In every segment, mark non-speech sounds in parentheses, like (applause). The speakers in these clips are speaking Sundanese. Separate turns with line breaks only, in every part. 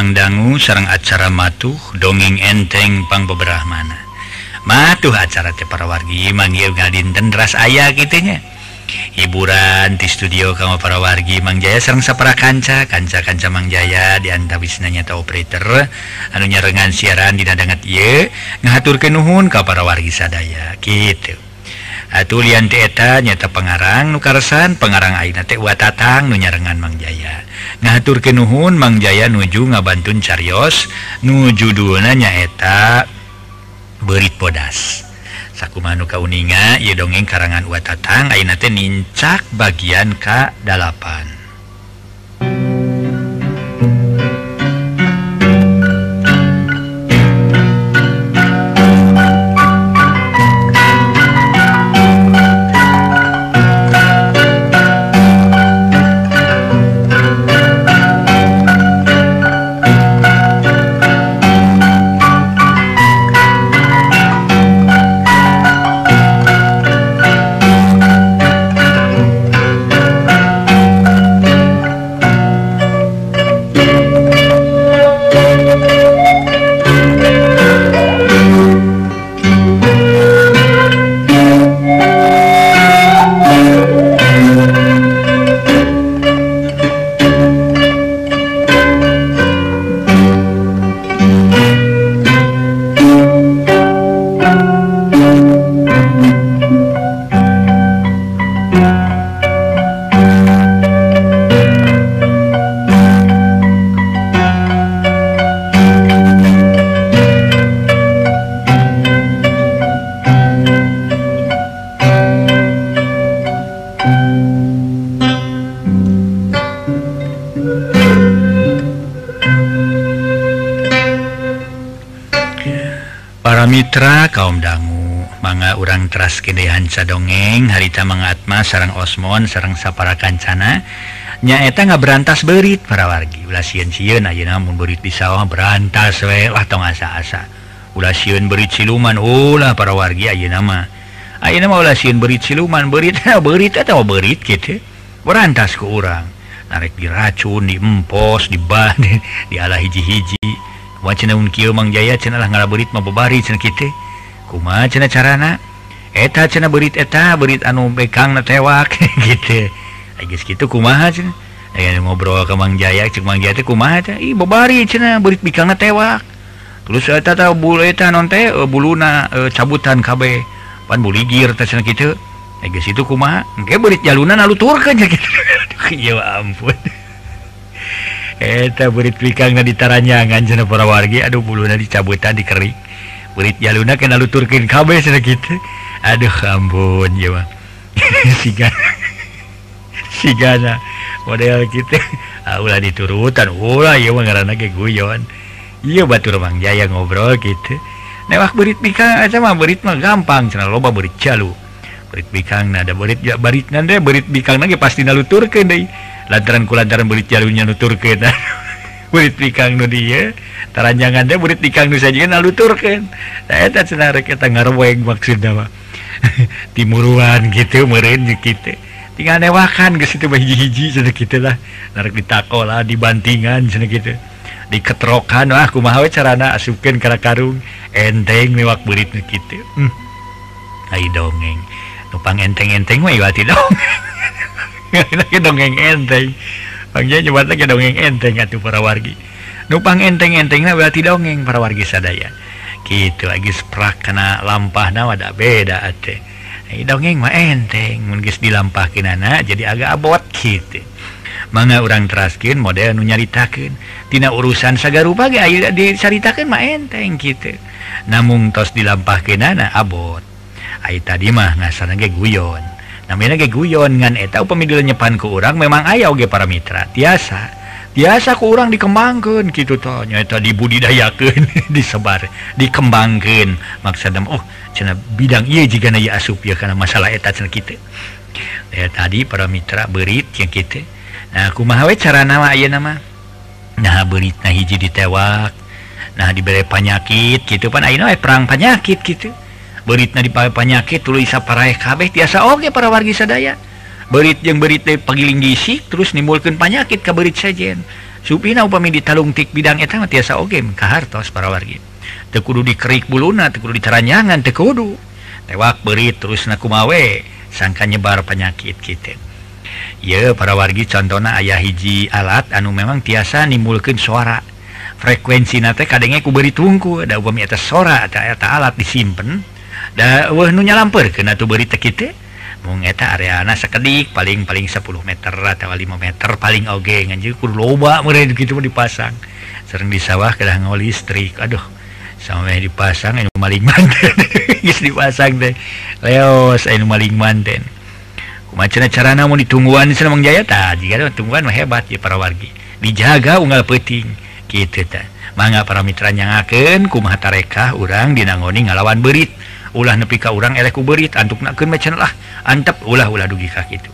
pangdangu sarang acara matuh dongeng entengpang beberapamana matuh acara te para wargi manggil Gadinten deras ayah gitunya hiburan di studio kamu para wargi Mang Jaya sapra sapara kanca kanca kanca Mang Jaya dianta wisnanya tau operator. Anunya rengan siaran di dadangat ye ngatur kenuhun ka para wargi sadaya gitu atuh lian eta nyata pengarang nukarsan pengarang aina teh watatang nunyarengan Mang Jaya. ngatur ke Nuhun Mangjaya nuju ngabantun Carios nujudulna nyaeta berit bodas. Saku manuka kauninga ye dongeng karangan watatang Ainate nincak bagian K8 Putra kaum dangu. Manga urang traskedehanca dongeng harita mengatma sarang Osmon sarang sapara kancana. Nyaeta nggak berantas berit para wargi. Ulah sieun sieun ayeuna mun berit di sawah berantas we. Lah tong asa-asa. Ulah sieun berit siluman ulah para wargi ayeuna mah. Ayeuna mah ulah sieun berit siluman berit (laughs) berit atau berit kitu berantas ku urang. Narik diracun diempos (laughs) di ala hiji-hiji. waun Kimang Jaya cenalah ngaburit mebebari kuma cena carana eta cena berit eta berit anu bekang na tewak gitu Agis gitu kumaha cena Ayan, ngobrol ke Mang Jaya cek Mang Jaya kumaha cena ih bebari cena berit bikang na tewak. Terus eta tahu bulu eta non teh e, buluna e, cabutan KB pan buligir teh cena gitu Agis itu kumaha? Engke berit jalunan aluturkeun gitu (laughs) ya ampun. eta berit wikang na ditaranyangan sana para wargi aduh bulunya dicabutan dikerik berit jaluna kena luturkin kabel sana gitu aduh ampun ya mah. (laughs) Siga. Sigana model gitu ah, ulah diturutan. Ulah ya mah ngarana ke guyon iya batur mang jaya ngobrol gitu newak berit wikang aja mah berit mah gampang. Sana loba berit jalu berit wikang nada berit ya berit nanda berit wikang nage pasti naluturkan deh. lantaran kulantaran beli jalunya nuturkan murid pikang (laughs) nu dia. Taranjangan teh murid pikang nu sajian aluturkan saya tak senar kita ngarweng maksudnya mah (laughs) timuruan gitu meren kita tinggal newakan ke situ hiji-hiji sana kita lah. Narik ditako lah dibantingan sana gitu diketrokan wah aku mau carana? Asupkan kara karung. Enteng mewak berit nu gitu hmm. ayo dongeng. Numpang enteng-enteng mah iwati dongeng. (laughs) dongeng enteng Bang Jawa dongeng enteng atuh para wargi. Nupang enteng-entengna berarti dongeng para wargi sadaya. Gitu lagi sprak kana lampah na wada beda ate. Dongeng mah enteng mun geus dilampahkeun anak jadi agak abot gitu. Mangga urang teraskeun model nu nyaritakeun tina urusan sagarupa ge aya disaritakeun mah enteng gitu. Namung tos dilampahkeun anak abot. Ai tadi mah ngasana ge guyon. guyon eta pemidil nyepan ke urang memang ayaah oge para Mitra. Tiasa. Biasa ke urang dikembangkan gitu tohnya itu dibudidayakan (laughs) disebar dikembangkan maksudam Oh uh, bidang ia jika asup ya karena masalah eta kita eh, tadi para Mitra berit yang kita nah, aku mawe cara nama ya nama? Nah berit nah hiji ditewak nah diberi penyakit gitu pan perang penyakit gitu beritnya dipakai panyakit tulisah paraeh kabeh tiasa oge para wargi sadaya. Berit yang berit pagiling gisik terus nimbulkan panyakit ke berit sajajen supina upami ditalungtik bidang etama tiasa oge kahartos para wargi. Tekudu dikerik buluna tekudu diteranyangan tekudu tewak berit terus nakumawe sangka nyebar penyakit kita ya para wargi contohna ayah hiji alat anu memang tiasa nimbulkan suara. Frekuensi nate kadangnya ku beri tungku ada upami atas suara ada alat disimpan nunya lamper kena tuh berita kita mungeta areana sekedik paling paling 10 meter atau 5 meter paling oge kudu loba mereka gitu mau dipasang. Sering di sawah kena ngol listrik aduh. Sampai dipasang ini maling manten (laughs) gis dipasang deh leos saya maling manten kumacana carana mau ditungguan di sana jaya? Tak jika ada tungguan mah hebat ya para wargi. Dijaga unggal peting gitu tak mangga para mitra nyangakeun kumaha tarekah urang dinangoni ngalawan berit. ulah nepi ka urang elek kuberit antuk nakeun macan lah. Antep ulah ulah dugi ka kitu.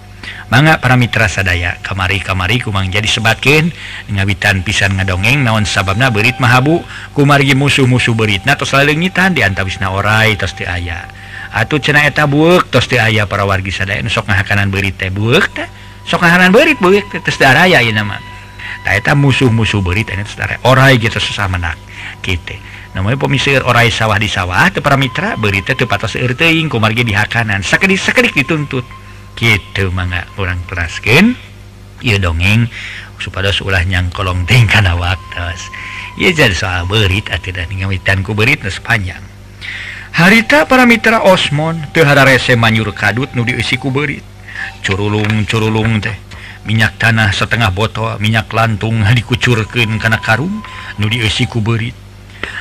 Mangga para mitra sadaya kamari kamari kumang jadi sebatkin ngawitan pisan ngadongeng naon sababna berit mahabu kumargi musuh-musuh beuritna tos lalengitan di antawisna orai tos teu aya. Atuh cenah eta bueuk tos teu aya para wargi sadaya. Sok ngahakanan berit teh bueuk teh. Sok ngahanan berit bueuk teh tos daraya ieu nama. Eta musuh-musuh berit eta tos daraya orai gitu sesama menak gitu namanya pemisir orai sawah di sawah te para mitra berita tepat teing kumargi di hakanan. Sekedik sekedik dituntut. Gitu mangga orang teraskan iya dongeng supaya ulah nyangkolong ting kana waktos. Iya jadi soal berit atau dan ngamitan ku berit sepanjang harita para mitra Osmon tehara rese manyur kadut nu diisi ku berit curulung curulung teh. Minyak tanah setengah botol minyak lantung dikucurkan karena karung nu diisi ku berit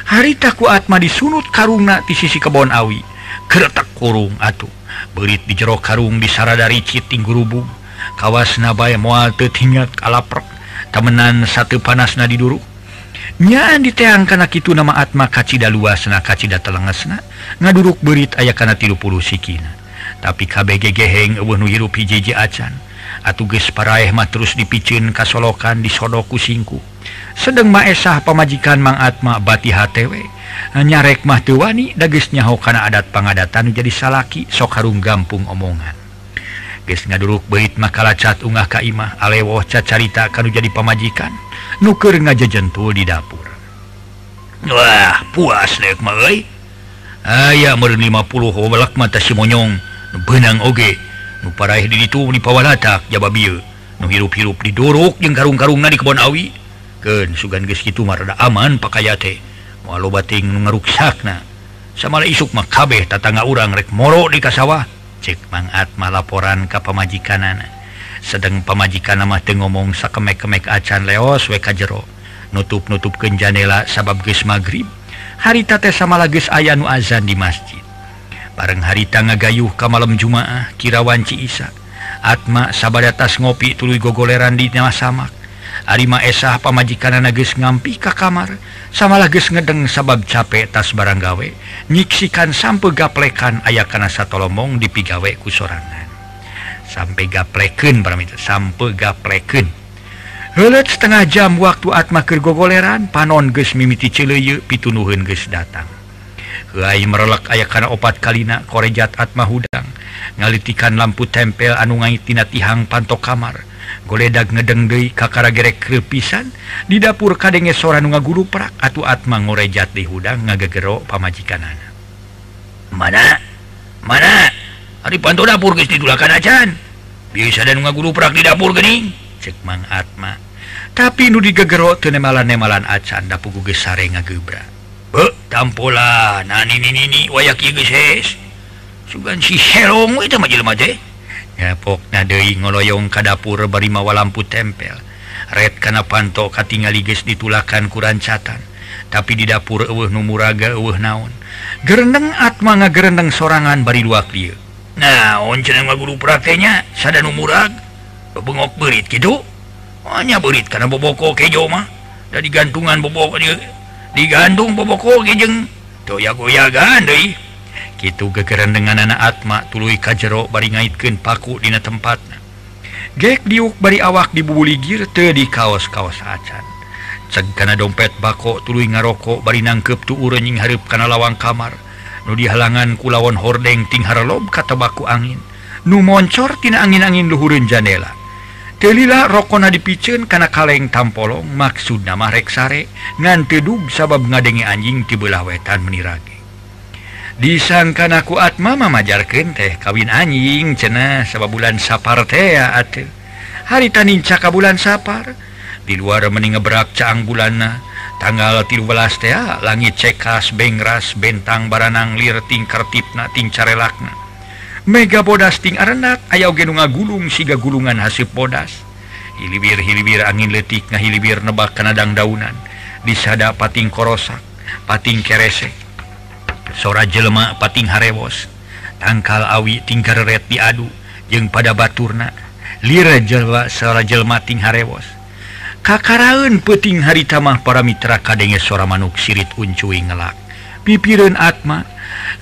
harita kuatma disunut karungna di sisi kebon awi. Keretak kurung atuh. Berit di jero karung disara dari Citing Gurubung kawas nabay mual tetingat kalaprek. Temenan satu panas na diduruk nyaan diteang karena itu nama Atma kacita luasna kacida telengasna ngaduruk berit ayah karena tilu puluh sikina. Tapi KBG geheng ewenuh hirup hijiji acan. Atuh geus paraeh mah terus dipicin kasolokan disodoku singku. sedang Maesah pemajikan mangatma bati HTW nyarek mah tuwani dagisnya hokana adat pengadatan jadi salaki sok harung gampung omongan. Guys ngaduruk beit makalah cat unggah kaimah alewoh cacarita kanu jadi pemajikan nuker ngajajentul di dapur. Wah puas dek mah euy. Aya meureun 50 hobalak mata si monyong. Nu beunang oge nu paraeh di ditu di pawalatak jaba bieu nu hirup-hirup diduruk jeung karung-karungna di kebon awi. diberesken sugan gitu marada aman pakaiate walau bating ngeruksakna sama isuk makabeh tatangga urang rek moro di kasawah. Cek mangatma laporan ke pemajikan anak sedang pemajikan nama Te ngomong sakemek-kemek acan leos weka jero. Nutup-nutup ke janela sabab geus magrib. Haritate sama lagi aya nu azan di masjid. Bareng harita ngagayuh ke malam jumaah kirawanci Isa. Atma sahabat atas ngopi tulu gogoleran di nyawa samak Arima esah pamajikan nages ngampi ka kamar samalah lages ngedeng sabab capek tas barang gawe nyiksikan sampai gaplekan ayah kana satolomong di pigawe dipigawe kusorangan sampai gapleken para itu sampai gapleken Helet setengah jam waktu atmakir gogoleran panon ges mimiti cileu pitunuhun ges datang. Hai merelak aya kana opat kalina korejat atma hudang ngalitikan lampu tempel anu ngaitina tihang panto kamar. goledak ngedeng kakara gerek krepisan di dapur kadenge soran nga guru perak atau atma ngorejat di hudang ngagegero pamajikan anak mana? Mana? Hari panto dapur guys ditulakan acan. Bisa dan nga guru perak di dapur gening cek mang atma. Tapi nu digegero tenemalan nemalan acan dapur guges sare ngagebra be tampola. Nani nini ni wayak guys sugan si serong itu majelma teh pokna Dehi ngoloyong ka dapur berimamawa lampu tempel. Red kana panto katingali guys ditulakan kurancatan tapi di dapur uh numuraga uh naon. Gerendeng atma nga gerendeng sorangan bari dua clear nah on guru praknya sad numurag bengok berit gitu hanya berit karena boboko kejomah dari gantungan boboko digantung boboko kejeng toya goyagan deh gitu gegeran dengan anak Atma tulu kajjero bari ngaitken paku dina tempatnya gek diuk bari awak dibubuli girte di kaos-kaos acan. Cegkana dompet bako tulu ngarokok bari nangkep tuh urenying hareup kana lawang kamar. Nu di halangan kulawon hordeng ting harlob kata baku angin. Nu moncor tina angin-angin luhurun janela. Telilah rokona dipicen kana kaleng tampolong maksud nama reksare ngante dug sabab ngadenge anjing tibelah wetan menirage. disangkanaku Atma mamajarkan teh kawin anjing cena sabab bulan sapar teh atuh hari taninca ka bulan sapar. Di luar meningebrak caang bulana tanggal tilulas tea langit cekas bengras bentang baranang lir tingkertipna tincarelakna mega bodas ting arenat ayau genunga gulung siga gulungan hasil bodas. Hilibir hilibir angin letik ngahilibir nebak kanadang daunan. Disada pating korosak pating keresek. sora jelema pating harewos. Tangkal awi tingkaret diadu jeung pada baturna. Lira jelwa sora jelmating harewos. Kakaraun peting haritamah para mitra kadenge sora manuk sirit uncuwi ngelak. Pipireun Atma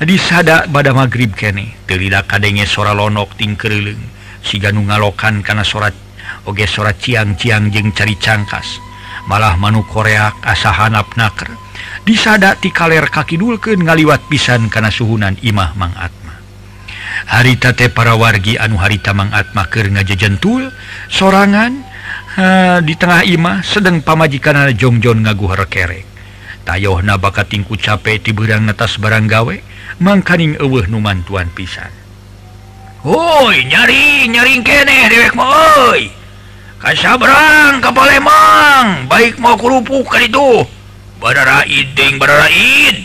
disada bad magrib kene. Terida kadenge sora lonok ting si ganu ngalokan kana sorat oge sora ciang-ciang jeung cari cangkas. Malah manuk koreak asahanap naker. disada ti kaler kaki ngaliwat pisan kana suhunan Imah Mang Atma. Harita teh para wargi anu harita Mang Atma keur ngajejentul sorangan ha, di tengah Imah sedang pamajikan jongjon ngaguhar kerek. Tayoh na bakat tingku cape ti berang atas barang gawe mangkaning eueuh numan tuan pisan. Woi nyari nyaring kene dewek moi Kasya berang ke Palembang baik mau kerupuk itu badaraiding badaraid.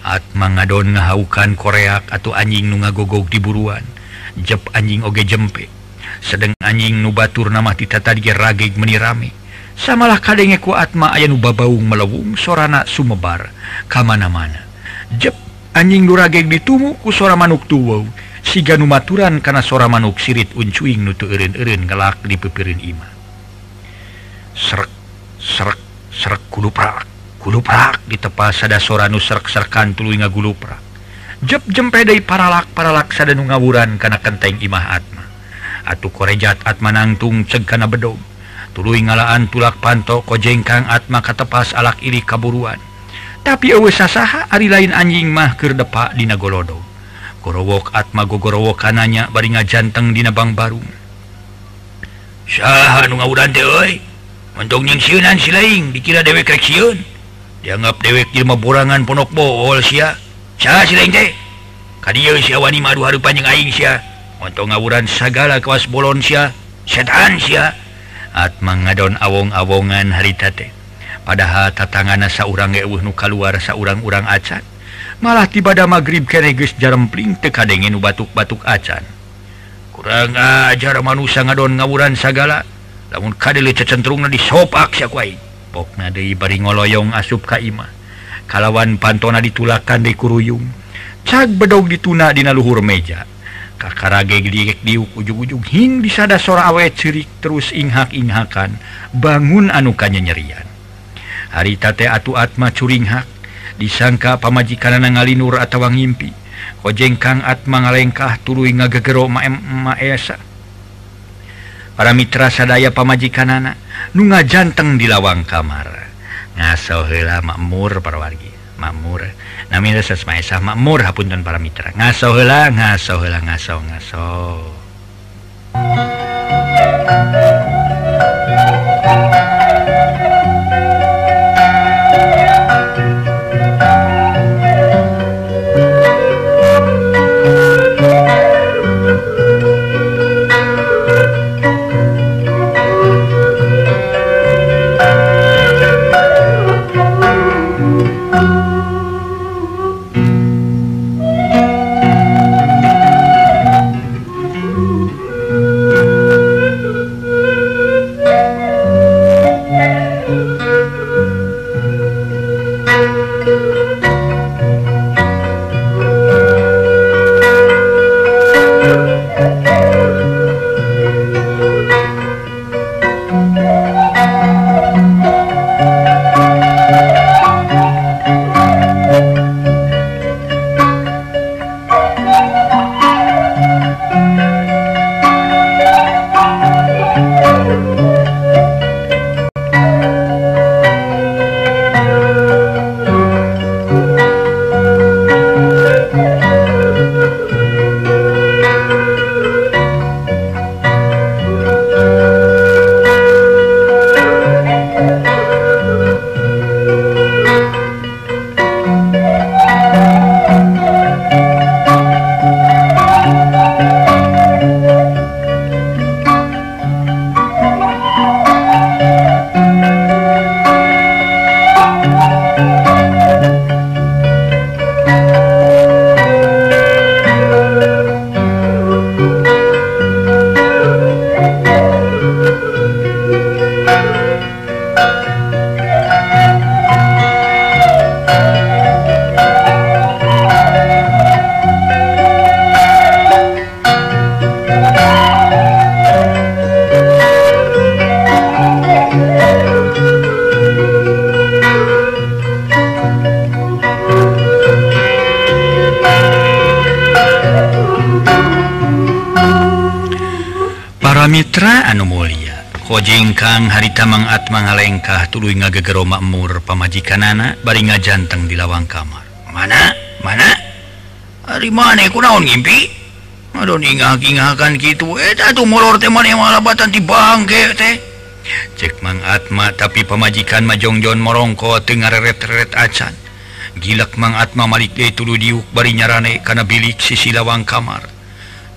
Atma ngadon ngahaukan koreak atau anjing nu ngagogog diburuan jep anjing oge jempe. Sedang anjing nu batur nama titata dia ragig menirami. Samalah kadenge ku Atma aya nu babaung melewung sorana sumebar. Kamana-mana. Jep anjing nurageg ditumu ku sora manuk tuwau. Siga numaturan karena sora manuk sirit uncuing nutu erin-erin gelak di pepirin imah srek srek srek kudu prak. guluprak ditepas ada sora nuserk-serkan tuluy nga guluprak. Jep deui paralak paralak sada nu ngawuran kana kenteng imah Atma. Atuh korejat Atma nangtung ceg kana bedog tuluy ngalaan tulak panto kojengkang Atma katepas alak iri kaburuan. Tapi ewe sasaha ari lain anjing mah keur depak dina golodo. Gorowok Atma gogorowo kananya bari ngajanteng dina bang baru saha nu ngawuran teh euy? Nyeung sieunan si dikira dewek rek sieun dianggap dewek Jelma burangan Ponok Bool Sia. Untuk ngawuran segala kewas Bolonsia setan Sia. Atma ngadon awong-awongan haritate padahal tatangan seorang euhnuka luar seorang-urang acan. Malah tibada magrib kereges jarempling tekadegen batuk-batuk acan. Kurang ajar manusia ngadon ngawuran segala namun ka dicenderung di sopak Syakwain popna dari bari ngoloyong asup Kaimah kalawan pantona ditulakan di kuruyung. Cag bedog dituna dina luhur meja. Kakarage gediek diuk ujung-ujung hing disada sora awet cirik terus inghak-inghakan bangun anukanya nyerian hari tate atu atma curinghak disangka pamajikan ngalinur atau ngimpi kojengkang atma ngalengkah tuluy ngagegero maem maesa para mitra sadaya pamajikan anak nunga janteng di lawang kamar. Ngaso hela makmur para wargi makmur. Namanya sesmaisah makmur hapunten para mitra. Ngaso hela ngaso hela ngaso ngaso tulu ngagegero makmur pamajikan anak bari ngajanteng di lawang kamar. Mana? Mana? Hari mana? Ku naon ngimpi? Aduh ingah-ingahan gitu. Eh tuh molor teman yang malabatan di bangke teh cek mang Atma tapi pemajikan majongjon morongko tengah reret-reret acan. Gilak mang Atma malik deh tulu diuk bari nyarane karena bilik sisi lawang kamar.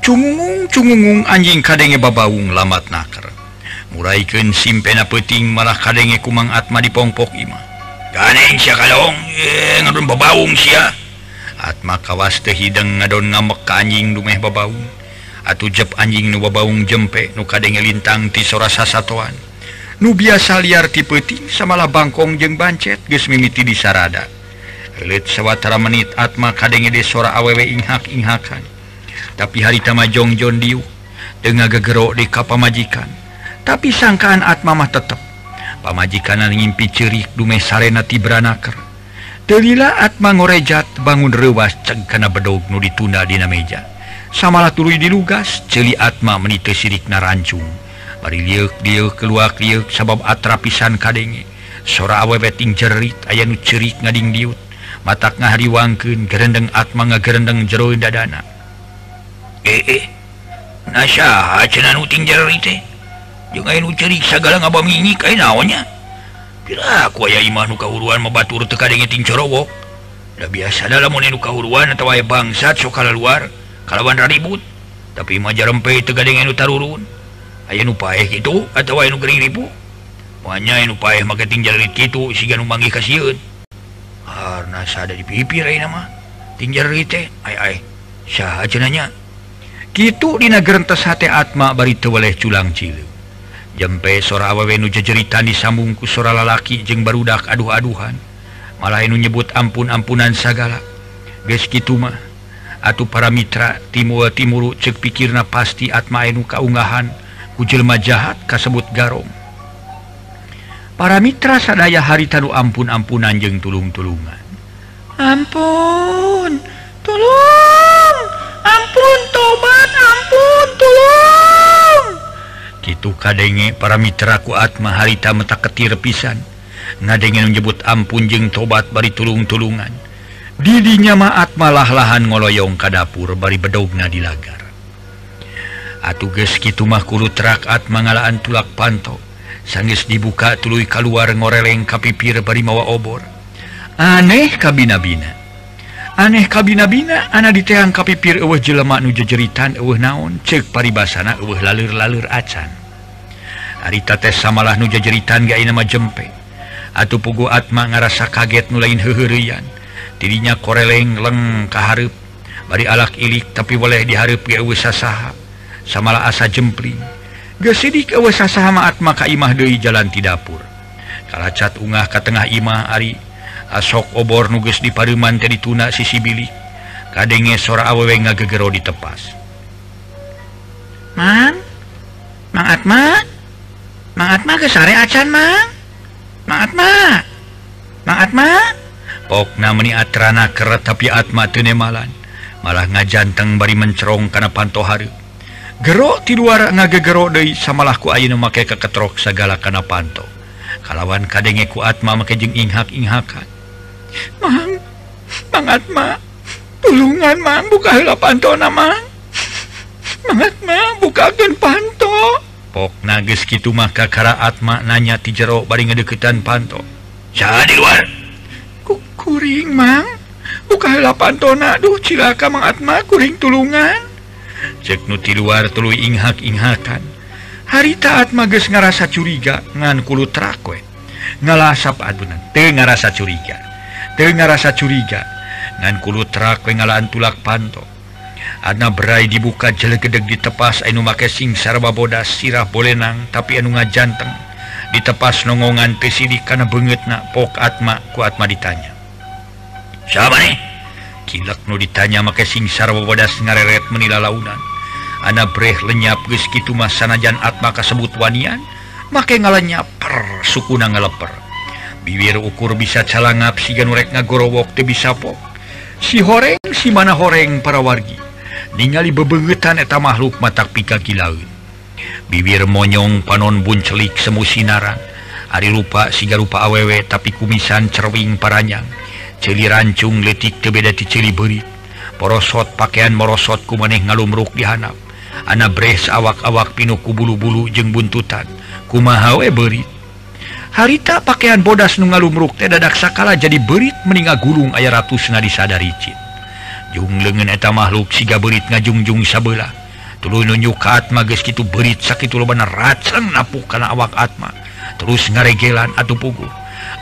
Cungung cungungung anjing kadenge babaung lamat nakar. muraikan simpena peting malah kadenge kumang Atma dipongpok Imah kalong eh, bebaung Atma kawas tehhidang ngadon ngamek ka anjing dumeh babaung. Atu jep anjing nu babaung jempe nu kadenge lintang ti sora sasatoan. Nu biasa liar ti peting samalah bangkong jeung bancet geus mimiti di sarada. Relit sawwatara menit Atma kadenge de sora awewe inghak inghakan tapi hari tama Jongjon diu dengan gegerok di kapamajikan. tapi sangkaan Atmamah tetap pamajikanan ngimpi cirik dume Sarena Tibranaker Delila Atma ngorejat bangun rewas ceg kana bedog nu ditunda dina meja. Samalah tuluy dilugas celi Atma menite sirik narancung. Bari liuk liuk keluak liuk sabab atra pisan kadenge. Sora awewe ting jerit aya nu cirik ngading diut matak ngahariwangkeun gerendeng Atma ngagerendeng jero dadana. Eh eh nasyaha cenah nu jerit teh segala ngabamini kayak naonnya ah. imanu kahuruan membatur tekatin corowo udah biasa dalam menu kahuruan atau waya bangsat sokala luar. Kalawan ribut tapi maja rempe tega dengan tarurun aya nupa gitu atau ribu banyak nupa maka tinggal gitu siga numbangi kasihun karena ada di pipi nama. Tinggal nanya. Gitu dina gerentes hati atma bari teweleh culang cilu jempe sora awewe nu jejeritan disambungku sora lalaki jeung barudak aduh-aduhan. Malah nu nyebut ampun-ampunan sagala. Geskimah atuh para Mitra Timur Timuru cek pikirna pasti atmainu kaunggahan kujelma jahat kasebut garong. Para Mitra sadaya hari tadu ampun-ampunan jeung tulung-tulungan.
Ampun tulung ampun tobat ampun tulung.
gitu kadenge para Mitraku Atma harita meta ketir pisan. Ngadenge menyebut ampun jeng tobat bari tulung-tulungan. Didinya maat malah lahan ngoloyong ka dapur bari bedogna di lagar. Atuges gitu mahkulu terak Atma ngalaan tulak panto. Sangis dibuka tuluy keluar ngoreleng kapipir bari mawa obor. Aneh kabina-bina aneh kabinabina anak diteang kapipir uh jelemak nuju jeritan uh naon cek paribasana uh lalur-lalur acan. Harita tes samalah nuja jeritan ga nama jempe. Atau pugu Atma ngarasa kaget nulain hehurian dirinya koreleng leng kaharep. Bari alak ilik tapi boleh diharep ge uh sasaha. Samalah asa jempling. Gesidik uh sasaha ma Atma ka imah deui jalan ti dapur kalacat ungah ka tengah imah ari. asok obor nuges di Pariman tadi tuna sisi bilik kadenge sora awewe ngagegero ditepas
Mang? Mang Atma? Mang Atma ke sare acan Mang? Mang Atma? Mang Atma?
Pokna meni atrana keret tapi Atma tenemalan malah ngajanteng bari mencerong karena panto hari Gero ti luar ngagegero deui samalah ku ayeuna make keketrok sagala kana panto. Kalawan kadengeku Atma make jeung inghak-inghakan
Mang, Mang ma, tulungan mang buka panto nama. Mang Atma, bukakan panto.
Pok nages gitu mah kakara Atma nanya ti jero bari ngedeketan panto. Saha di
luar? kuring mang, buka panto na, duh cilaka Mang Atma, kuring tulungan.
Cek nu ti luar tulu inghak inghakan.
Hari taat mages ngerasa curiga ngan kulut trakwe. Ngalasap adunan, teu ngarasa curiga. tengah rasa curiga. Nankulu trak pengalaan tulak panto. Ana berai dibuka jelegedeg ditepas anu make sing sarba bodas sirah bolenang tapi anu ngajanteng. Ditepas nongongan tesidik karena banget na pok atma kuatma ditanya. Siapa nih kilak nu ditanya make sing sarwa bodas ngareret menila launan. Ana breh lenyap geus kitu mah sanajan atma kasebut wanian make ngalanya per sukuna ngaleper. bibir ukur bisa calangap siganrek ngagorowok te bisa pok. Si horeng si mana horeng para wargi. Ningali bebengetan eta makhluk mata pika kilaun.
Bibir monyong panon buncelik semu sinaran Ari rupa siga rupa awewe tapi kumisan cerwing paranyang. Celi rancung letik tebeda ti celi beri porosot pakaian morosot ku maneh ngalumruk dihanap anak bres awak-awak pinuku bulu-bulu jeng buntutan. Kumahawe berit? harita pakaian bodas nu ngalumruk teh dadak sakala jadi berit meninggal gulung ayah ratus nadi sadaricit jung lengan eta makhluk siga berit ngajungjung sabelah tulu nunjuk ke atma geus kitu berit sakitu lobana racang napuk kana awak atma. Terus ngaregelan atuh puguh.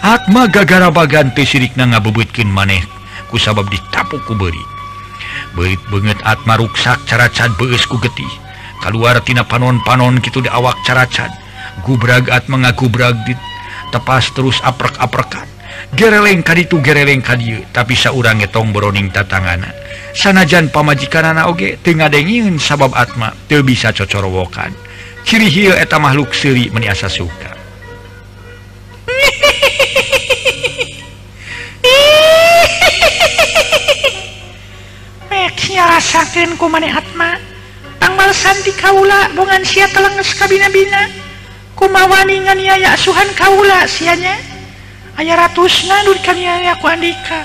Atma gagara bagan teu sirikna ngabebeutkeun maneh ku sabab ditapuk ku berit. Berit banget atma ruksak caracan beus ku getih. Kaluar tina panon-panon kitu di awak caracan gubrag atma ngagubrag di tepas terus aprek-aprekan. Gereleng ka itu gereleng ka tapi saurang getong broning tatangana sanajan pamajikan anak oge tengah dengin sabab atma te bisa cocorowokan. Ciri hil eta makhluk seri meniasa suka.
Rasakan ku maneh atma. Tanggal santi kaula bongan sia telenges kabina-bina kumawaninganiaya asuhan kaula sianya. Aya ratus nandurkaniaya ku andika.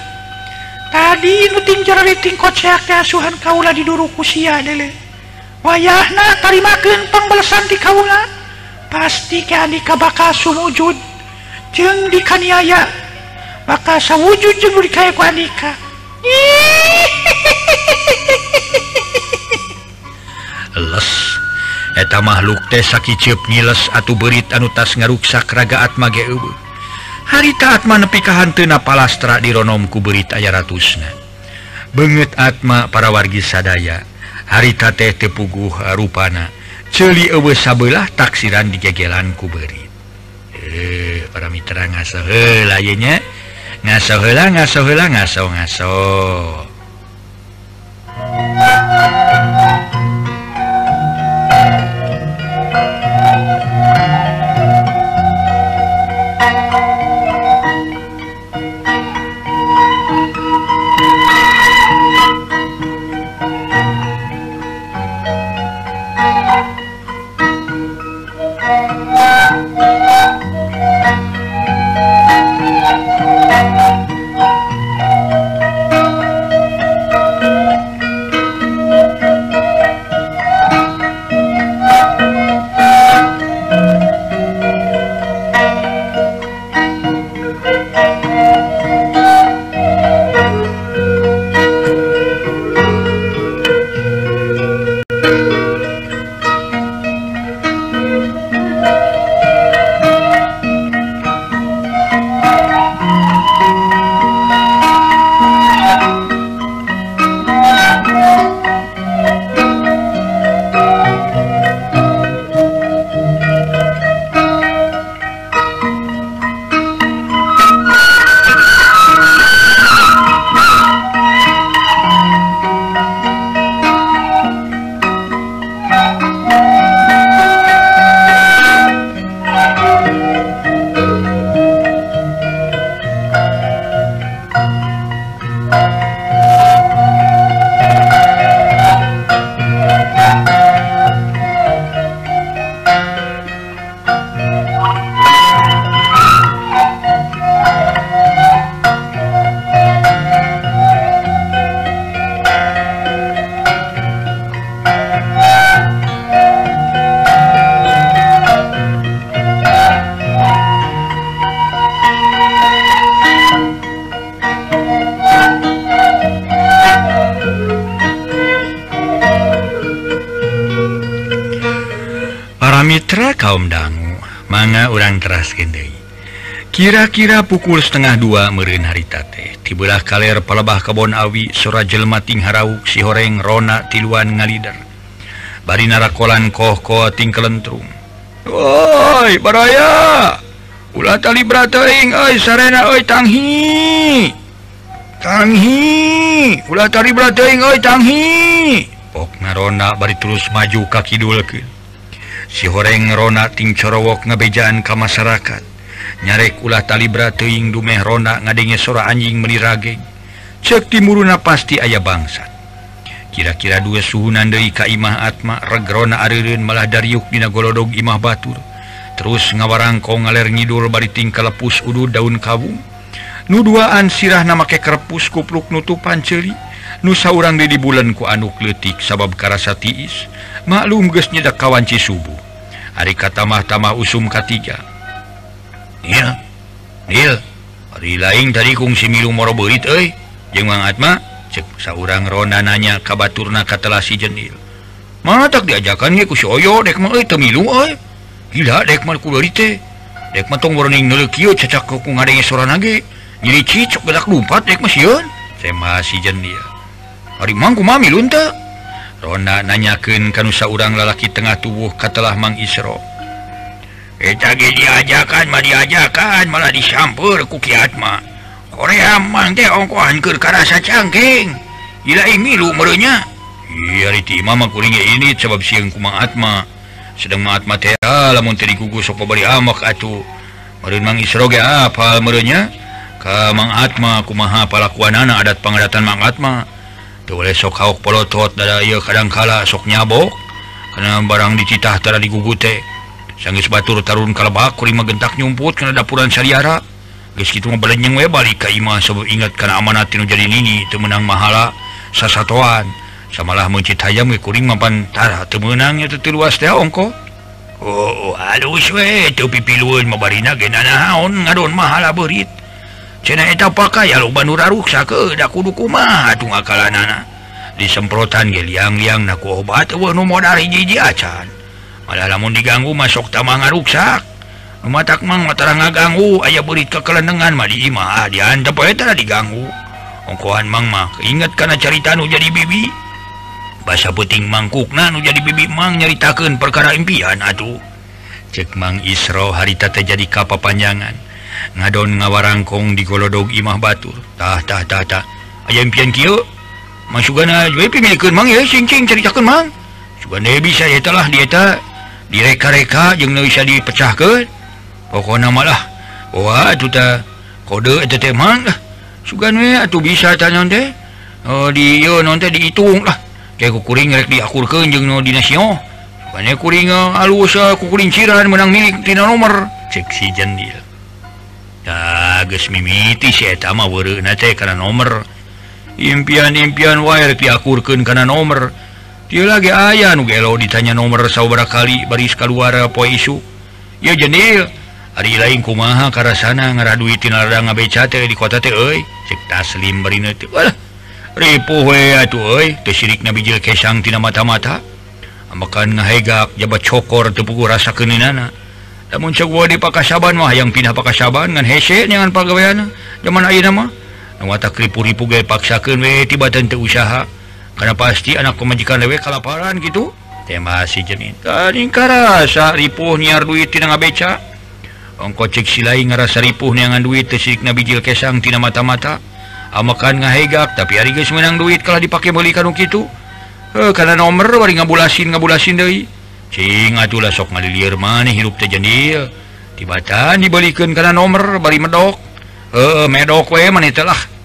Tadi nuting jarating kocak asuhan kaula di duruku sia dele. Wayahna tarimakeun pangbalesan ti kaula. Pasti ke andika bakal sumujud. Jeung dikaniaya bakal sawujud jeung dikaya ku andika. (laughs)
Les eta makhluk Tesa kicip ngiles atau berit anu tas ngaruksak ragaat mage Ubu hari taatma nepikahan tena palastra dironomku berit aya ratusna. Banget Atma para wargi sadaya harita teh tepuguh rupana celi Ewe sabelah taksiran digegelan ku berit eh para mitra ngaso lainnya ngaso hela ngaso hela ngaso ngaso Thank. kira-kira pukul setengah dua merin haritate tibelah kaller palebah Kabon Awi Sora Jelmating Harau sihoreng Rona tiluan ngalider. Bari narakolan kohko ting kelentrum Woi baraya! Ula tali brating oi sarena oi tanghi! Tanghi! Ula tali brating oi tanghi! Pok narona bari terus maju kaki dulkeun Si horeng Rona ting corowok ngebejaan ke masyarakat. nyarek ulah talibra teing dumeh Rona ngadenge sora anjing menirage. Cek timuruna pasti ayah bangsat. Kira-kira dua suhunan dari Kaimah Atma regrona Aririn malah daryuk dina golodog Imah Batur. Terus ngawarangko ngaler ngidul bari tingka lepus udu daun kabung nu duaan sirah namake kerpus kupluk nutupan ceri nusa urang di bulan ku anuk letik sabab karasa tiis. Maklum gesnya dak kawanci subuh. Hari katamah tamah usum katiga. ya Nil hari lain tadi kungsi milu moro berit eh jeung Mang Atma cek saurang ronda nanya kabaturna katelasi jenil. Mana tak diajakan ge ku soyo dek mah euy teu milu euy gila dek mah ku deui teh dek mah tong warning neuleuh kieu cacak ku ngadenge sorana ge jadi cicok gelak lumpat dek mah sieun tema si jenil. Hari mang kumaha milun teu Ronda nanyakeun kanu saurang lalaki tengah tubuh katelah Mang Isro. diajakan mah diajakan malah disampur kukiatma Korea mang teh ongkohan ke karasa cangking gila milu merunya iya riti mama kuringnya ini sebab siang kumang atma sedang maat teh ah, lamun tadi gugus sok bari amak atuh. Merun mang isroge apa ah, merunya ka mang atma kumaha palakuanana adat pangadatan mang atma tuh oleh sok hauk polotot dada iya kadangkala sok nyabok. Karena barang dicitah tara digugute Sanggeus Batur Tarun kalebak kurima gentak nyumput karena dapuran syariara guys gitu membalnyang we balik Kaimah sebab ingat karena amanat tinu jadi ini itu menang mahala sasatuan samalah mencit hayam we kuring mapan tara teu meunang eta teu luas teh ongko. Oh, oh halus we teu pipilueun mabarina ge nanaon ngadon mahala beurit. Cenah eta pakai loba nu raruksakeun da kudu kumaha atuh ngakalanana disemprotan ge liang-liang naku obat eueuh nu modal hiji-hiji acan. pada lamun diganggu masuk tamang ngaruksak. Matak Mang matara ngaganggu ayaah beurit kekelenengan Madimah ah, diantep diganggu. Ongkohan Mangma keinget karena carita nu jadi bibi. Bahasa puting mangkukna nu jadi bibi Mang nyaritakan perkara impian atuh. Cek Mang Isro harita teh jadi panjangan ngadon ngawarangkong di golodog Imah Batur. Tah tah tah tah. Aya impian Kyo masuk ceritakan Mang bisa telah diata direka-reka jeung bisa dipecahkan. Pokok namalah Wah oh, juta kode itu temang sugan tuh bisa tanya teh. Oh, di non dihitung lah. Kayak kukuring rek diakurkeun jeung no dinasio bukannya kuring ah, alus ah, kukuring ciran menang milik tina nomor cek si jendil dia geus mimiti si eta mah karena nomor impian-impian wire diakurkan karena nomor dia lagi aya nu gelo ditanya nomor saudara kali baris keluar poi isu. Ya jenil. Hari lain kumaha karasana ngaraduitin ada ngabeca teh di kota teh euy cek taslim barina teh. Walah ripuh we atuh euy teu nabi jil kesang tina mata-mata. Ambekan ngahegak jabat cokor teu puguh rasa keuninana lamun ceuk di pakasaban mah yang pindah pakasaban ngan hese ngan pagaweana zaman ayeuna mah nu watak ripu-ripu ge paksakeun we tiba teu usaha. karena pasti anakku majikan dewek kalaparan gitu. Tema si jenin tadi rasa ripuh nyiar duit tina ngabeca. Ongko cek silai ngerasa ripuh niangan duit tesik na bijil kesang tina mata-mata. Ah, Amakan ngahegak tapi hari guys menang duit kalau dipakai meuli kanu gitu eh karena nomor bari ngabulasin ngabulasin deui. Cing atulah sok ngalilir maneh hirup teh jendil. Tibatan dibalikan karena nomor bari medok. Eh, eh medok we maneh teh lah.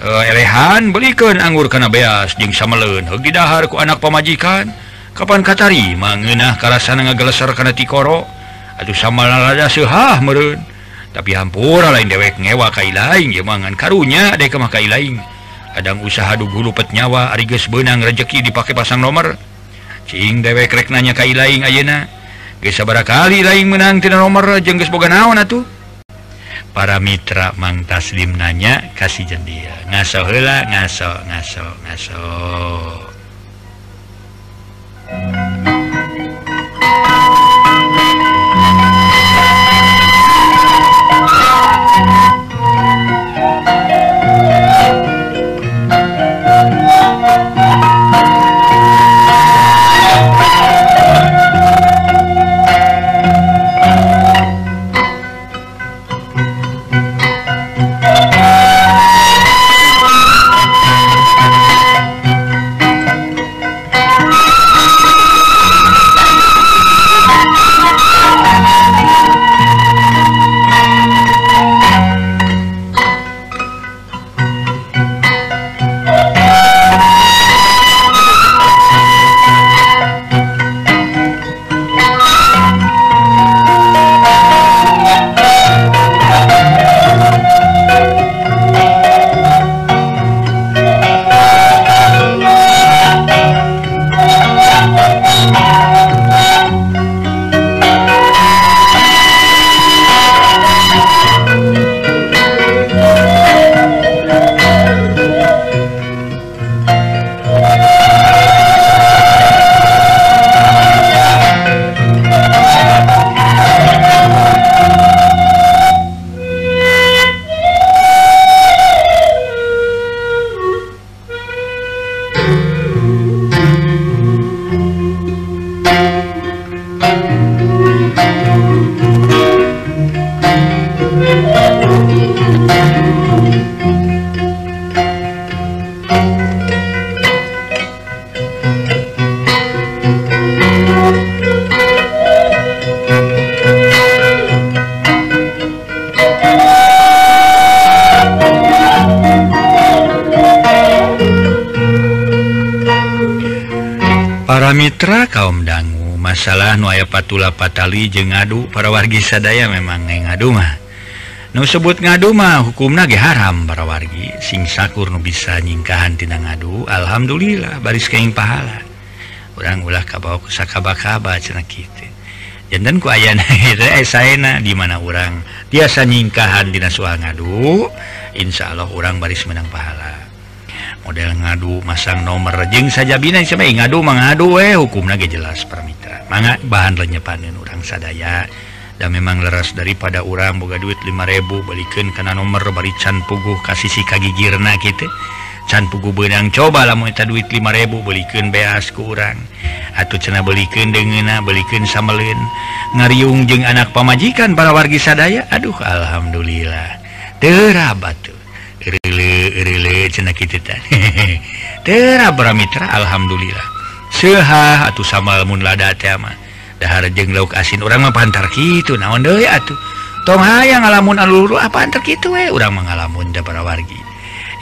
elehan belikan anggur karena beas Jing samaleun diharku anak pemajikan Kapan Katari mangenah karasan ngagelesar karena tikoro? Aduh sama lalada sehah merun tapi hampura lain dewek ngewa kai lain jemangan karunya ada kemah kai lain kadang usaha dugu lupet nyawa ariges benang rezeki dipakai pasang nomor Cing dewek reknanya kai lain ayena. Gesa kali lain menang tina nomor jengges boga naon atuh? para Mitra Mang Taslim nanya kasih jendia ngaso hela ngaso ngaso ngaso Thank you. Mitra kaum dangu. Masalah nuaya patula patali je ngadu. Para wargi sadaya memang ngadumah Nu sebut ngadumah hukum nage haram para wargi. Sing sakur nu bisa nyingkahantina ngadu Alhamdulillah baris keing pahala. Orang ulah kabawa kusakaba-kaba cena kita jantan ku aya (laughs) eh, dimana orang biasa nyingkahan Dinas ngadu Insya Allah orang baris menang pahala. model ngadu masang nomor rejeng saja bin ngadu mengadu eh hukum lagi jelas permitra. Banget bahan lenyepanin orang sadaya. Dan memang leras daripada orang boga duit 5000 balikin karena nomor bari can puguh kasih si kagigirna gitu. Can puguh benang coba lah mau duit 5000 balikin beas ke orang atau cena belikin dengan belikin samelin. Ngariung jeng anak pamajikan para wargi sadaya. Aduh alhamdulillah. Terabat tuh. (laughs) Mitra Alhamdulillah. Seha atau samamun lada Dahar jeng lauk asin orang pantar gitu naon de atuh. Tong yang ngalamun aluru apa ah, antar gitu we orang mengalamun da para wargi.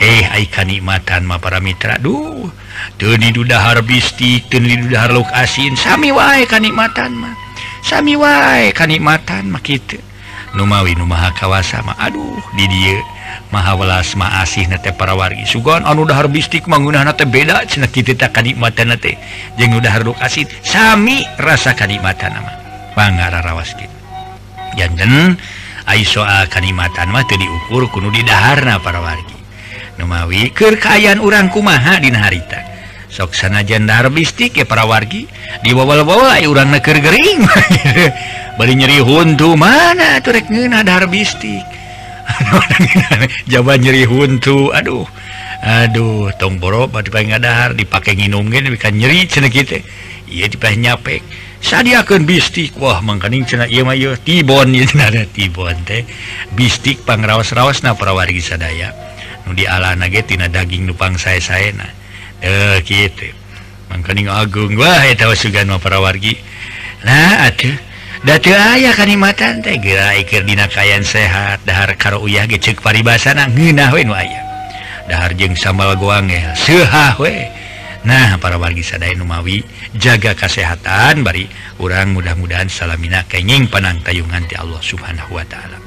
Eh ai kanikmatan ma para mitra duh. Teni dudahar bistik teni dudahar lauk asin sami wae kanikmatan mah. Sami wae kanikmatan mah kitu. Numawi numaha kawasa mah aduh di dieu mahawelas ma asih nate parawargi. Sugan anu dahar bistik menggunakan beda kita kadimatan jeng udahduk asin Sami rasa kanikmatan nama pangara rawas kitu janten Ay soal kanikmatan mah diukur kudu di daharna para wargi numawi keur kaayaan urang kumaha Dina harita. Sok sanajan dahar bistik ya parawargi diwawal-bawa urang neker Gering. (laughs) Bari nyeri huntu mana turek ngena dahar bistik. (laughs) jaba nyeri huntu. Aduh. Aduh tomboro dahar dipakai nginum nyeri nyapek akan bistik. Wah makaning tibon tibon teh. Bistik pangrawas-rawas na prawargi sadaya. Nu di ala nagetina daging nupang saya saya nah eh gitu makaning agung. Wah tahu sugan prawargi nah aduh datu aya kanimatan teh gera ikir dina kayan sehat dahar karo uyah ge ceuk paribasana ngeunah we nu aya. Dahar jeung sambal goangel seuhah we. Nah para wargi sadaya numawi jaga kesehatan bari. Urang mudah-mudahan salamina kenging panang tayungan ti Allah Subhanahu wa taala.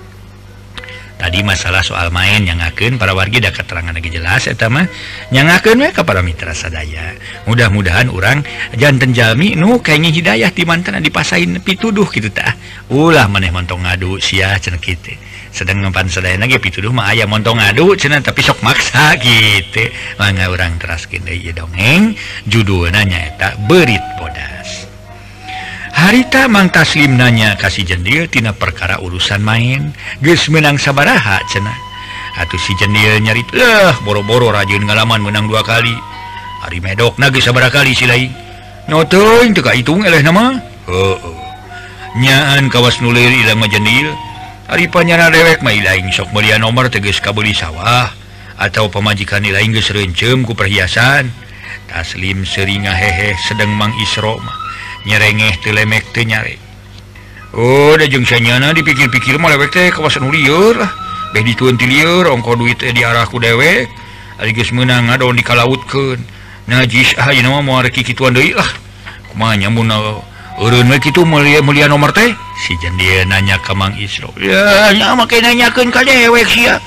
tadi masalah soal main yang akan para wargidah keterangan lagi jelas pertama yang akan kepada Mitra sadaya. Mudah-mudahan orang jantan Jami Nu kayaknya Hidayah di mantan dipasain pituduh gitu tak ulah maneh montong ngadu si sedang ngempan sedaya lagi pituduh mah ayah montong ngadu cina tapi sok maksa gitu mangga orang teraskin dongeng. Judul nanya tak berit bodas. harita Mang Taslim nanya kasih jendiltina perkara urusan main. Guys menang sabaraha cena atau si jendil nyarit lah boro-boro rajin ngalaman menang dua kali. Hari medok nagi sabar kali silai nyoto teka hitung eleh nama? Oh, oh. nyaan kawas nulir ilang jendil hari panyana dewek mai lain sok mulia nomor teges kabuli sawah. Atau pemajikan nilai geus rencem ku perhiasan. Taslim seringa hehe sedang Mang Isro mah. nyerengeh telemek nyari. Oh, Udah jengnyana dipikir-pikir melewek teh kawasan liur Bedi liur ongko duit eh, di arahku dewek. Aligus menang di dikalautkan najis ah, you know, muarkituan lah. Kumanya munal Urun itu mulia mulia nomor teh? Si jan nanya ke Mang Isro. Ya, nya make nanyakeun ka dewek sia.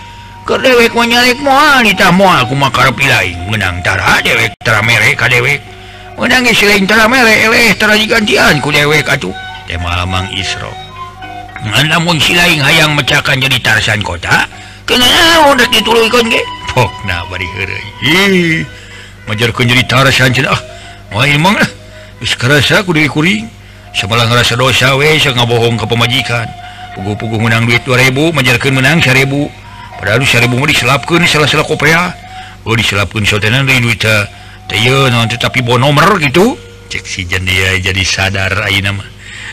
Ke dewek mah nyalek moal ditah moal. Kumaha karep ilaing meunang tara dewek tara mere ka dewek. menangis gantianku ku dewek atuh temamang Isro. Namun silain hayang mecakan jadi tarsan kota majarkan jadi tarsan ah wah emang lah kerasa aku diri kuring sebelah ngerasa dosa we ngabohong ke pemajikan. Pugu-pugu menang duit 2000 Menjarkan menang 1000 padahal 1000 mau diselapkan salah-salah kopea oh diselapkan sotenan dari duit ah. tapi bon nomor gitu. Si dia jadi sadar nama.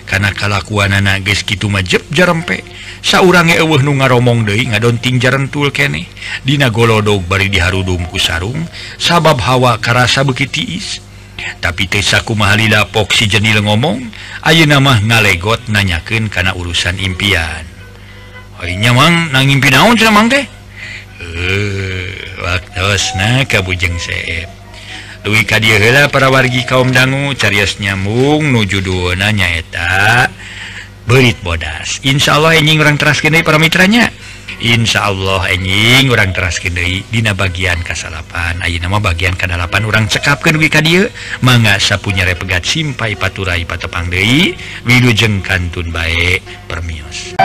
Karena kalakuan anak guys gitu majeb jarempe. Saurang eueuh nu ngaromong deui ngadonting jarentul keneh dina golodog bari diharudumku sarung. Sabab hawa karasa beuki tiis. Tapi tesaku mahalila pok si jenil ngomong ayeuna mah ngalegot nanyakeun kana urusan impian. Hainya mang nang impi naon cenah mang teh? Eh, waktu na kabujeng seep. Dwi ka diala para wargi kaum dangu carias nyambung nujuduna nyaeta berit bodas. Insya Allah enjing orang teraskenai para mitranya. Insya Allah enjing orang teraskenai Dina bagian kasalapan. Ayo nama bagian kedalapan orang cekapkan Dwi ka dia. Mangga sapunya repegat simpai paturai patepang Dei Wilu jeng kantun baik permios.